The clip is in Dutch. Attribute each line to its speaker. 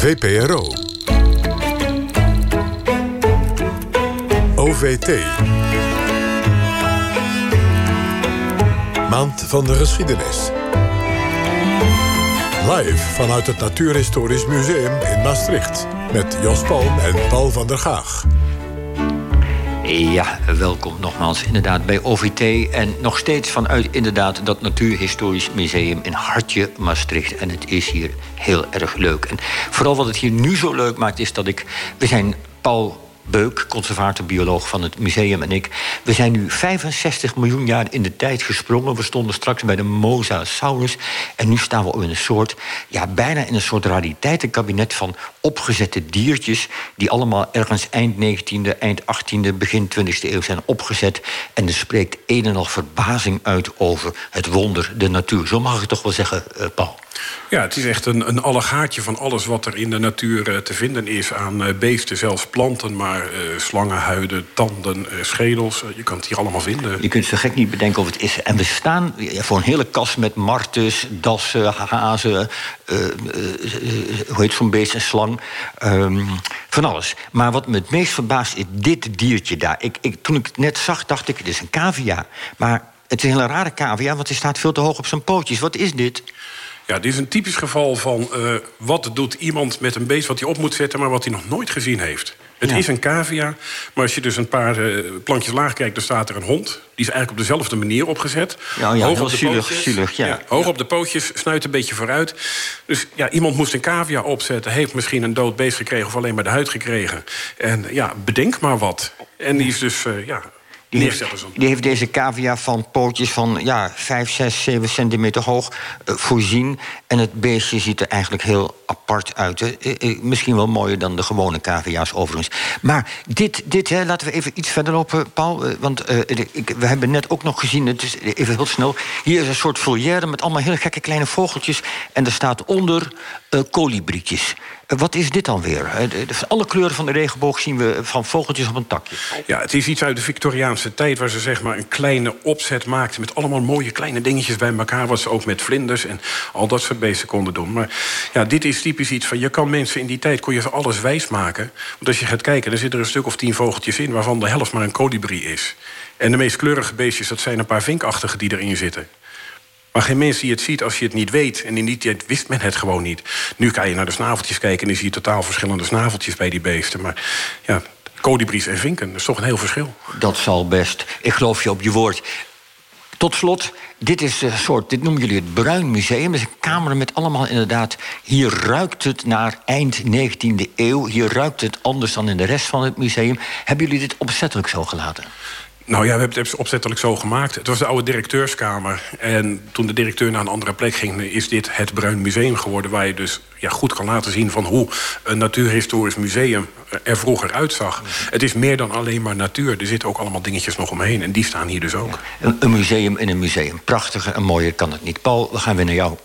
Speaker 1: VPRO. OVT. Maand van de geschiedenis. Live vanuit het Natuurhistorisch Museum in Maastricht. Met Jos Palm en Paul van der Gaag.
Speaker 2: Ja, welkom nogmaals inderdaad bij OVT. En nog steeds vanuit inderdaad dat Natuurhistorisch Museum in Hartje, Maastricht. En het is hier heel erg leuk. En vooral wat het hier nu zo leuk maakt is dat ik... We zijn Paul Beuk, conservator-bioloog van het museum en ik. We zijn nu 65 miljoen jaar in de tijd gesprongen. We stonden straks bij de Mosasaurus. En nu staan we in een soort, ja, bijna in een soort rariteitenkabinet van opgezette diertjes. die allemaal ergens eind 19e, eind 18e, begin 20e eeuw zijn opgezet. En er spreekt een en al verbazing uit over het wonder, de natuur. Zo mag ik toch wel zeggen, uh, Paul.
Speaker 3: Ja, het is echt een, een allegaatje van alles wat er in de natuur uh, te vinden is aan uh, beesten, zelfs planten, maar uh, slangen, huiden, tanden, schedels. je kan het hier allemaal vinden.
Speaker 2: Je kunt zo gek niet bedenken of het is. En we staan voor een hele kast met martens, dassen, hazen, hoe heet zo'n beest, een slang. Um, van alles. Maar wat me het meest verbaast is dit diertje daar. Ik, ik, toen ik het net zag, dacht ik, het is een cavia. Maar het is een hele rare cavia, want hij staat veel te hoog op zijn pootjes. Wat is dit?
Speaker 3: Ja, dit is een typisch geval van uh, wat doet iemand met een beest wat hij op moet zetten, maar wat hij nog nooit gezien heeft. Het ja. is een cavia, maar als je dus een paar uh, plantjes laag kijkt, dan staat er een hond. Die is eigenlijk op dezelfde manier opgezet.
Speaker 2: Ja, ja hoog heel op de zielig, pootjes, zielig, ja.
Speaker 3: ja. Hoog op de pootjes, snuit een beetje vooruit. Dus ja, iemand moest een cavia opzetten, heeft misschien een dood beest gekregen of alleen maar de huid gekregen. En ja, bedenk maar wat. En die is dus, uh, ja,
Speaker 2: die heeft, die heeft, deze cavia van pootjes van ja, 5, 6, 7 centimeter hoog uh, voorzien. En het beestje ziet er eigenlijk heel apart uit. Uh, uh, misschien wel mooier dan de gewone cavia's overigens. Maar dit, dit hè, laten we even iets verder lopen, Paul. want ik, we hebben net ook nog gezien, het is even heel snel... hier is een soort volière met allemaal hele gekke kleine vogeltjes... en er staat onder kolibrietjes. Wat is dit dan weer? Alle kleuren van de regenboog zien we van vogeltjes op een takje.
Speaker 3: Ja, het is iets uit de Victoriaanse tijd... waar ze zeg maar een kleine opzet maakten... met allemaal mooie kleine dingetjes bij elkaar... wat ze ook met vlinders en al dat soort beesten konden doen. Maar ja, dit is typisch iets van... je kan mensen in die tijd kon je ze alles wijs maken. Want als je gaat kijken, er zitten er een stuk of tien vogeltjes in... waarvan de helft maar een kolibrie is. En de meest kleurige beestjes, dat zijn een paar vinkachtige die erin zitten. Maar geen mens die het ziet als je het niet weet. En in die tijd wist men het gewoon niet. Nu kan je naar de snaveltjes kijken en dan zie je totaal verschillende snaveltjes bij die beesten. Maar ja, kolibries en vinken, dat is toch een heel verschil.
Speaker 2: Dat zal best. Ik geloof je op je woord. Tot slot, dit is een soort, dit noemen jullie het Bruin Museum. Dat is een kamer met allemaal inderdaad. Hier ruikt het naar eind 19e eeuw. Hier ruikt het anders dan in de rest van het museum. Hebben jullie dit opzettelijk zo gelaten?
Speaker 3: Nou ja, we hebben het opzettelijk zo gemaakt. Het was de oude directeurskamer. En toen de directeur naar een andere plek ging... is dit het Bruin Museum geworden... waar je dus ja, goed kan laten zien van hoe een natuurhistorisch museum er vroeger uitzag. Het is meer dan alleen maar natuur. Er zitten ook allemaal dingetjes nog omheen. En die staan hier dus ook.
Speaker 2: Een museum in een museum. Prachtiger en mooier kan het niet. Paul, we gaan weer naar jou.